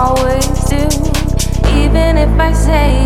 always do, even if I say